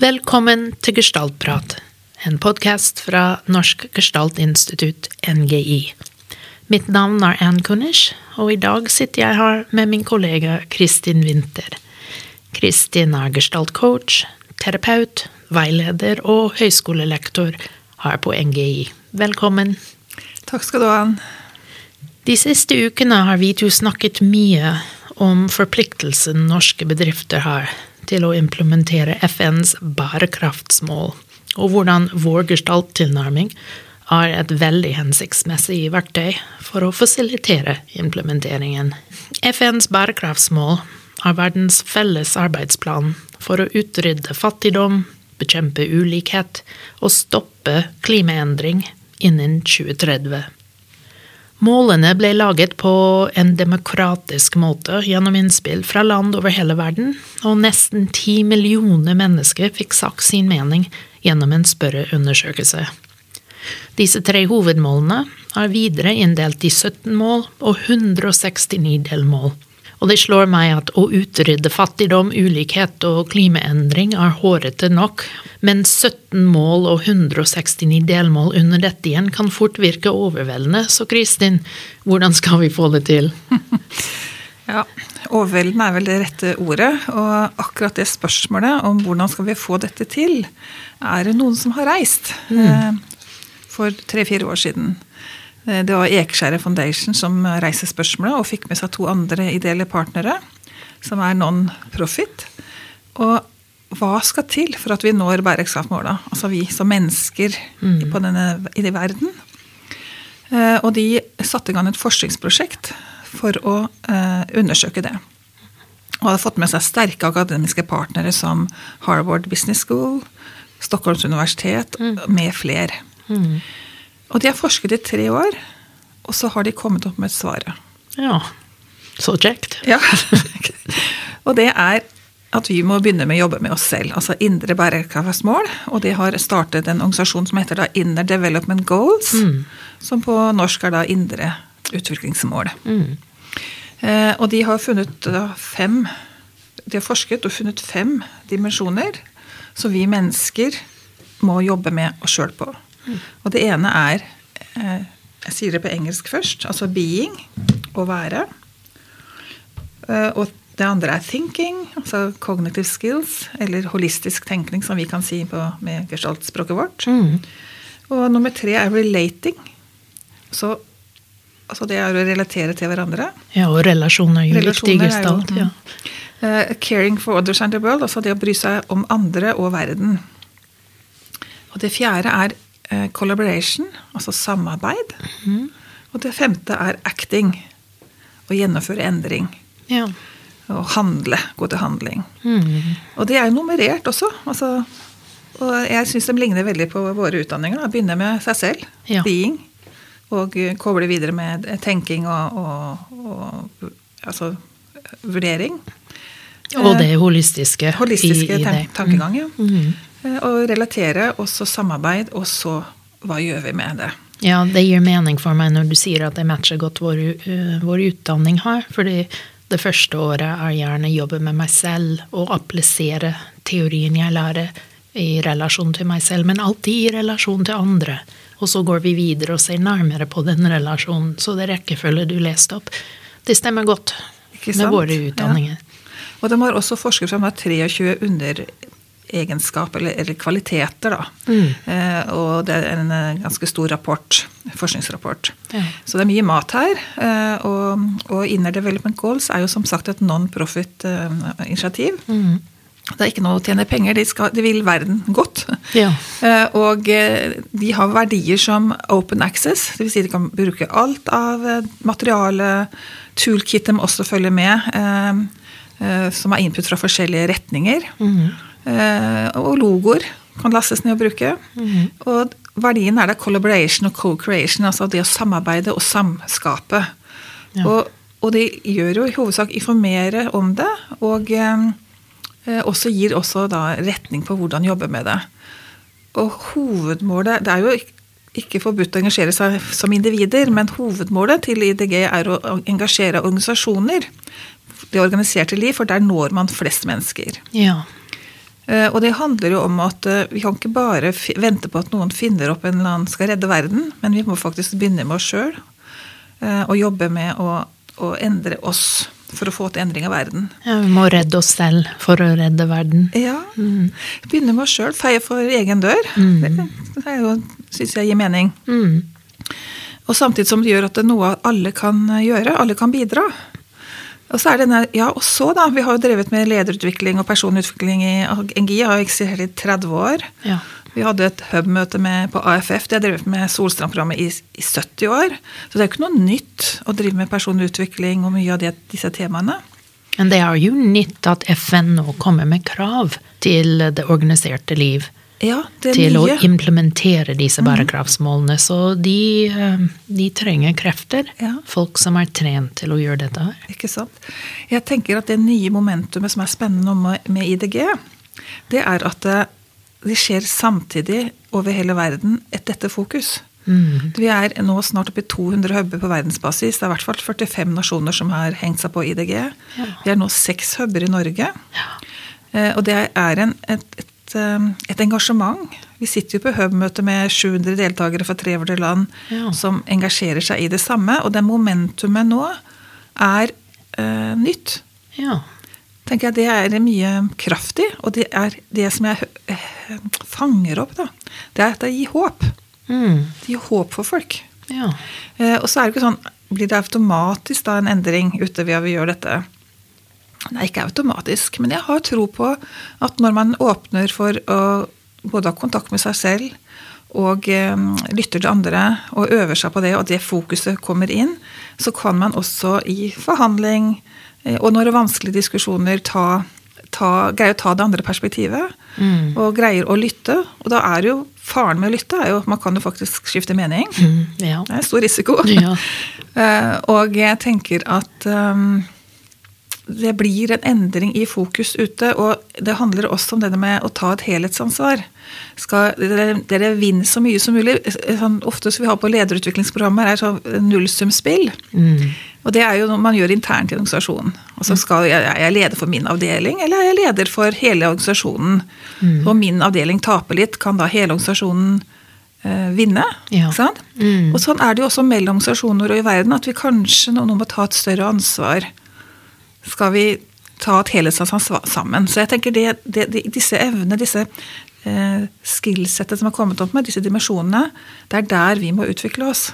Velkommen til Gestaltprat, en podkast fra Norsk Gestaltinstitutt, NGI. Mitt navn er Ann Kunish, og i dag sitter jeg her med min kollega Kristin Winther. Kristin er gestaltcoach, terapeut, veileder og høyskolelektor her på NGI. Velkommen. Takk skal du ha. Ann. De siste ukene har vi to snakket mye om forpliktelsen norske bedrifter har til å implementere FNs bærekraftsmål, og hvordan vår gestalttilnærming er et veldig hensiktsmessig verktøy for å fasilitere implementeringen. FNs bærekraftsmål er verdens felles arbeidsplan for å utrydde fattigdom, bekjempe ulikhet og stoppe klimaendring innen 2030. Målene ble laget på en demokratisk måte gjennom innspill fra land over hele verden, og nesten ti millioner mennesker fikk sagt sin mening gjennom en spørreundersøkelse. Disse tre hovedmålene er videre inndelt i 17 mål og 169 delmål. Og det slår meg at å utrydde fattigdom, ulikhet og klimaendring er hårete nok, men 17 mål og 169 delmål under dette igjen kan fort virke overveldende. Så Kristin, hvordan skal vi få det til? Ja, Overveldende er vel det rette ordet. Og akkurat det spørsmålet om hvordan skal vi få dette til, er det noen som har reist mm. for tre-fire år siden. Eh, det var Ekeskjæret Foundation som reiste spørsmålet, og fikk med seg to andre ideelle partnere, som er non-profit. Og hva skal til for at vi når bærekraftsmåla? Altså vi som mennesker mm. denne, i denne verden. Eh, og de satte i gang et forskningsprosjekt for å uh, undersøke det. Og hadde fått med seg sterke akademiske partnere som Harvard Business School, Stockholms universitet, mm. med flere. Mm. Og de har forsket i tre år, og så har de kommet opp med svaret. Ja. Så kjekt. Ja. og det er at vi må begynne med å jobbe med oss selv. Altså indre bærekraftsmål. Og de har startet en organisasjon som heter da Inner Development Goals. Mm. Som på norsk er da indre utviklingsmål. Mm. Eh, og de har funnet fem De har forsket og funnet fem dimensjoner som vi mennesker må jobbe med oss sjøl på. Og det ene er eh, Jeg sier det på engelsk først. Altså being. Å være. Eh, og det andre er thinking, altså cognitive skills, eller holistisk tenkning, som vi kan si på, med gestaltspråket vårt. Mm. Og nummer tre er relating. Så altså det er å relatere til hverandre. Ja, og relasjoner er jo viktig i gestalt. Ja. Uh, caring for others and the world, altså det å bry seg om andre og verden. Og det fjerde er collaboration, altså samarbeid. Mm. Og det femte er acting. Å gjennomføre endring. Ja. Og handle. Gå til handling. Mm. Og det er jo nummerert også. Altså, og jeg syns de ligner veldig på våre utdanninger. Begynne med seg selv. Ja. Being. Og koble videre med tenking og, og, og altså, vurdering. Og det holistiske, holistiske i, i det. tankegang, ja. Mm. Eh, og relatere, og så samarbeid, og så hva gjør vi med det? Ja, det gir mening for meg når du sier at det matcher godt vår, uh, vår utdanning her. fordi det første året er gjerne jobbe med meg selv og applisere teorien jeg lærer i relasjon til meg selv, men alltid i relasjon til andre. Og så går vi videre og ser nærmere på den relasjonen. Så det rekkefølge du leste opp, det stemmer godt med våre utdanninger. Ja. Og de har også forsket fram 23 under egenskap, eller, eller kvaliteter, da. Mm. Eh, og det er en eh, ganske stor rapport, forskningsrapport. Ja. Så det er mye mat her. Eh, og, og, Inner Development Goals er jo som sagt et non-profit-initiativ. Eh, mm. Det er ikke noe å tjene penger, de, skal, de vil verden godt. Ja. Eh, og eh, de har verdier som open access, dvs. Si de kan bruke alt av materiale, toolkit de også følger med, som har input fra forskjellige retninger. Mm. Eh, og logoer kan lastes ned og bruke. Mm. Og verdien er det collaboration og co-creation, altså det å samarbeide og samskape. Ja. Og, og, de gjør jo i hovedsak informere om det, og eh, også gir også da retning på hvordan jobbe med det. Og hovedmålet Det er jo ikke forbudt å engasjere seg som individer, men hovedmålet til IDG er å engasjere organisasjoner. Det organiserte liv, for der når man flest mennesker. Ja. Eh, og det handler jo om at eh, vi kan ikke bare vente på at noen finner opp en eller annen skal redde verden, men vi må faktisk begynne med oss sjøl. Og jobbe med å, å, endre oss for å få til endring av verden. Ja, Vi må redde oss selv for å redde verden. Ja. Mm. Begynne med oss sjøl. Feie for egen dør. Mm. Det det syns jeg gir mening. Mm. Og samtidig som det gjør at det er noe alle kan gjøre. Alle kan bidra. Og så er denne, ja, og så da, Vi har jo drevet med lederutvikling og personutvikling i NGI har eksistert i 30 år. Ja. Vi hadde et hub-møte på AFF. De har drevet med Solstrand-programmet i, i, 70 år. Så det er jo ikke noe nytt å drive med personutvikling og mye av det, disse temaene. Men det er jo nytt at FN nå kommer med krav til det organiserte liv ja, til mye. å implementere disse mhm. bærekraftsmålene. Så de, eh, de trenger krefter. Ja. Folk som er trent til å gjøre dette her. Ikke sant. Jeg tenker at det nye momentumet som er spennende med IDG, det er at det, det skjer samtidig over hele verden et dette fokus. Mm. Vi er nå snart oppe i 200 huber på verdensbasis. Det er i hvert fall 45 nasjoner som har hengt seg på IDG. Ja. Vi er nå seks huber i Norge. Ja. Eh, og det er en, et, et Eh, et engasjement. Vi sitter jo på Hub-møte med 700 deltakere fra 300 land ja. som engasjerer seg i det samme. Og det momentumet nå er eh, nytt. Ja. tenker jeg Det er mye kraft i. Og det er det som jeg uh, fanger opp, da. Det er at det gir håp. Mm. Det gir håp for folk. Ja. Eh, og så er det ikke sånn Blir det automatisk da en endring ute ved at vi gjør dette? Nei, ikke automatisk, men jeg har tro på at når man åpner for å både ha kontakt med seg selv og eh, lytter til andre og øver seg på det, og det fokuset kommer inn, så kan man også i forhandling eh, og når det er vanskelige diskusjoner ta, ta, greie å ta det andre perspektivet. Mm. Og greier å lytte. Og da er jo faren med å lytte er jo at man kan jo faktisk skifte mening. Mm, ja. Det er en stor risiko. Ja. uh, og jeg tenker at um, det blir en endring i fokus ute. Og det handler også om det med å ta et helhetsansvar. Skal dere, vinne så mye som mulig? Sånn, ofte som vi har på lederutviklingsprogrammer, er sånn nullsumspill. Mm. Og det er jo noe man gjør internt i organisasjonen. Altså skal jeg, er jeg leder for min avdeling, eller er jeg leder for hele organisasjonen? Mm. Og min avdeling taper litt, kan da hele organisasjonen eh, vinne? Ja. Mm. Og sånn er det jo også mellom organisasjoner og i verden, at vi kanskje nå må ta et større ansvar skal vi ta et helhetsansvar sammen. Så jeg tenker det, det, de, disse evnene, disse eh, skillsettet som har kommet opp med, disse dimensjonene, det er der vi må utvikle oss.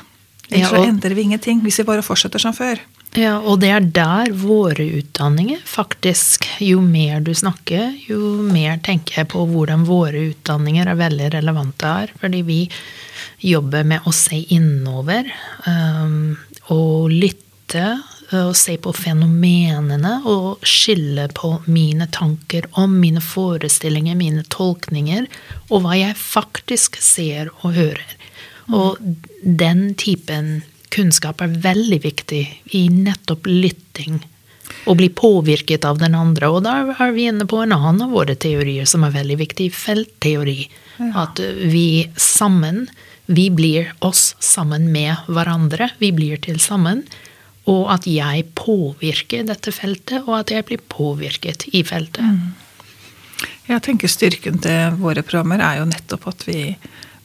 Ellers ja, og, endrer vi ingenting hvis vi bare fortsetter som før. Ja, og det er der våre utdanninger faktisk Jo mer du snakker, jo mer tenker jeg på hvordan våre utdanninger er veldig relevante her. Fordi vi jobber med å se innover um, og lytte å se på fenomenene og skille på mine tanker om mine forestillinger, mine tolkninger, og hva jeg faktisk ser og hører. Og den typen kunnskap er veldig viktig i nettopp lytting. Og bli påvirket av den andre. Og da er vi inne på en annen av våre teorier som er veldig viktig, feltteori. At vi sammen, vi blir oss sammen med hverandre. Vi blir til sammen. Og at jeg påvirker dette feltet, og at jeg blir påvirket i feltet. Mm. Jeg tenker styrken til våre programmer er jo nettopp at vi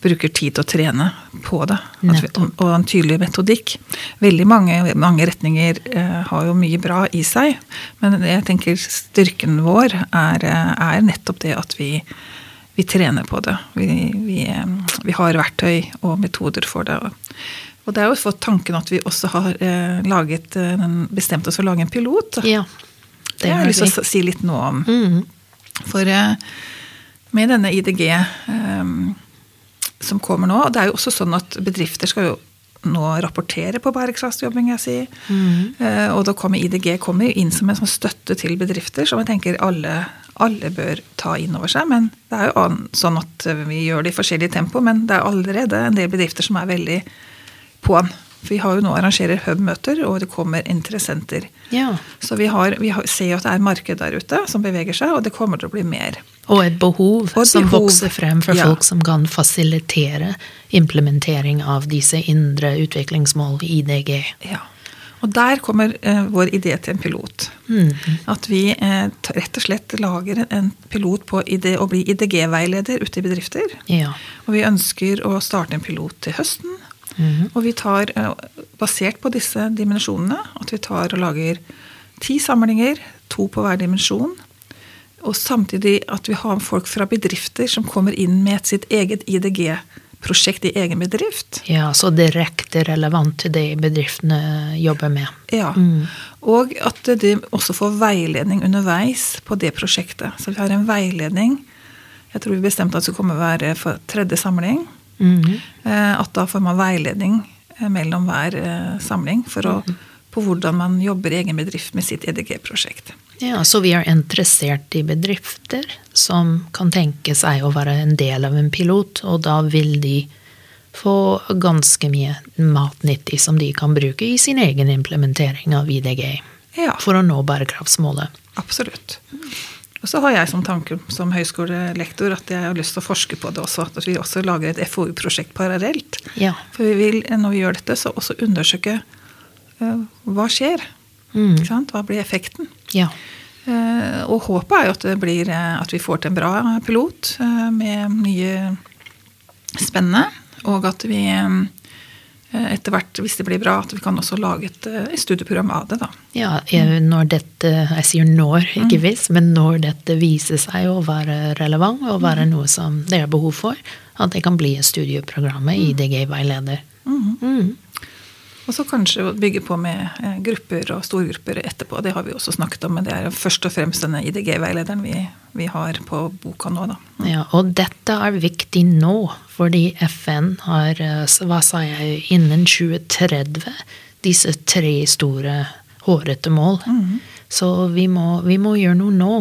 bruker tid til å trene på det. Vi, og en tydelig metodikk. Veldig mange, mange retninger eh, har jo mye bra i seg. Men jeg tenker styrken vår er, eh, er nettopp det at vi, vi trener på det. Vi, vi, eh, vi, har verktøy og metoder for det. Og det er jo fått tanken at vi også har eh, laget, eh, bestemt oss for å lage en pilot. Ja, det, har jeg lyst til å si litt nå om. Mm. For eh, med denne IDG eh, som kommer nå Det er jo også sånn at bedrifter skal jo nå rapportere på bærekraftsjobbing, jeg sier. Mm. Eh, og da kommer IDG kommer inn som en sånn støtte til bedrifter, som jeg tenker alle, alle bør ta inn over seg. Men det er jo sånn at vi gjør det i forskjellig tempo, men det er allerede en del bedrifter som er veldig på den. For vi har jo nå arrangerer hub-møter, og det kommer interessenter. Ja. Så vi, har, vi har, ser jo at det er marked der ute som beveger seg, og det kommer til å bli mer. Og et behov og et som behov. vokser frem for ja. folk som kan fasilitere implementering av disse indre utviklingsmål i IDG. Ja. Og der kommer eh, vår idé til en pilot. At vi eh, rett og slett lager en pilot på ID, å bli IDG-veileder ute i bedrifter. Ja. Og vi ønsker å starte en pilot til høsten. Og vi tar, eh, basert på disse dimensjonene, at vi tar og lager ti samlinger, to på hver dimensjon. Og samtidig at vi har folk fra bedrifter som kommer inn med sitt eget IDG-prosjekt i egen bedrift. ja, så direkte relevant til det bedriftene jobber med. Ja. Og at de også får veiledning underveis på det prosjektet. Så vi har en veiledning. Jeg tror vi bestemte at det skulle komme være tredje samling. Eh, At da får man veiledning eh, mellom hver eh, samling for å, på hvordan man jobber i egen bedrift med sitt EDG-prosjekt. Ja, så vi er interessert i bedrifter som kan tenke seg å være en del av en pilot, og da vil de få ganske mye matnyttig som de kan bruke i sin egen implementering av IDG Ja, for å nå bærekraftsmålet. absolutt. Og så har jeg som tanke som høyskolelektor at jeg har lyst til å forske på det også. At vi også lager et FoU-prosjekt parallelt. Ja. For vi vil, når vi gjør dette, så også undersøke uh, hva skjer. Sant? Hva blir effekten? Ja. Uh, og håpet er jo at, det blir, eh, at vi får til en bra pilot uh, med mye spennende. Og at vi eh, etter hvert, hvis det blir bra, at vi kan også lage et, eh, et studieprogram av det. da. Ja, eh, når dette Jeg sier når, ikke hvis, men når dette viser seg å være relevant og være noe som det er behov for, at det kan bli et studieprogram med IDG-veileder. Og så kanskje bygge på med eh, grupper og storgrupper etterpå. Det har vi også snakket om, men det er først og fremst denne IDG-veilederen vi, vi har på boka nå, da. Ja, og dette er viktig nå, fordi FN har, eh, hva sa jeg, innen 2030, disse tre store hårete mål. Så vi må, vi må gjøre noe nå,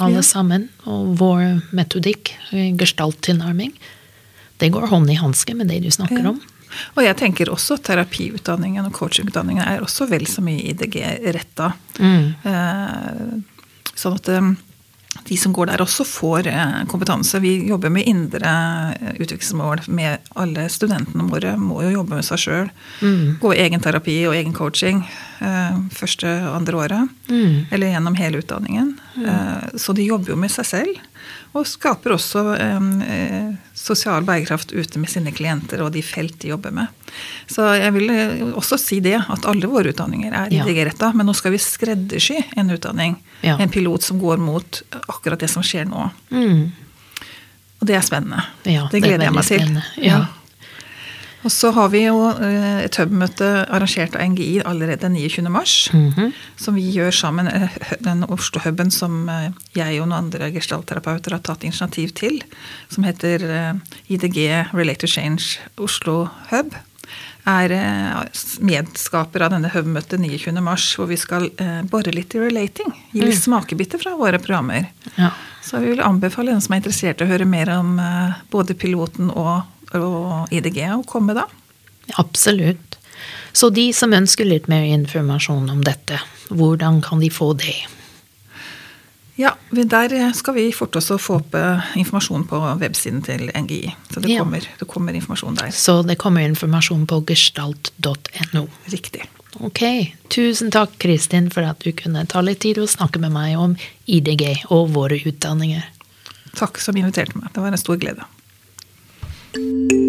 alle Ja. sammen. Og vår metodikk, gestalttilnærming, det går hånd i hanske med det du snakker Ja. om. Og jeg tenker også at terapiutdanningen og coachingutdanningen er også vel så mye IDG-retta. Mm. sånn at eh, de som går der også får eh, kompetanse. Vi jobber med indre eh, utviklingsmål med alle studentene våre. Må jo jobbe med seg sjøl. Gå i egen terapi og egen coaching eh, første og andre året. Eller gjennom hele utdanningen. Eh, så de jobber jo med seg selv. Og skaper også eh, eh, sosial bærekraft ute med sine klienter og de felt de jobber med. Så jeg vil eh, også si det, at alle våre utdanninger er Ja. IDG-retta, men nå skal vi skreddersy en utdanning. Ja. En pilot som går mot akkurat det som skjer nå. Mm. Og det er spennende. Ja, det det er gleder jeg meg til. ja. Og så har vi jo eh, et hub-møte arrangert av NGI allerede 29. mars. -hmm. Som vi gjør sammen, eh, den Oslo-huben som eh, jeg og noen andre gestaltterapeuter har tatt initiativ til. Som heter IDG Relate to Change Oslo Hub. Er medskaper av denne hub-møtet 29. mars, hvor vi skal bore litt i relating. Gi litt smakebiter fra våre programmer. Ja. Så vi vil anbefale den som er interessert å høre mer om både piloten og, og IDG, å komme da. Absolutt. Så de som ønsker litt mer informasjon om dette, hvordan kan de få det? Ja, Der skal vi forte oss å få opp eh, informasjon på websiden til NGI. Så det, Ja. kommer, det kommer informasjon der. Så det kommer informasjon på gestalt.no. Riktig. Ok, tusen takk Kristin for at du kunne ta litt tid og snakke med meg om IDG og våre utdanninger. Takk som inviterte meg. Det var en stor glede. Thank you.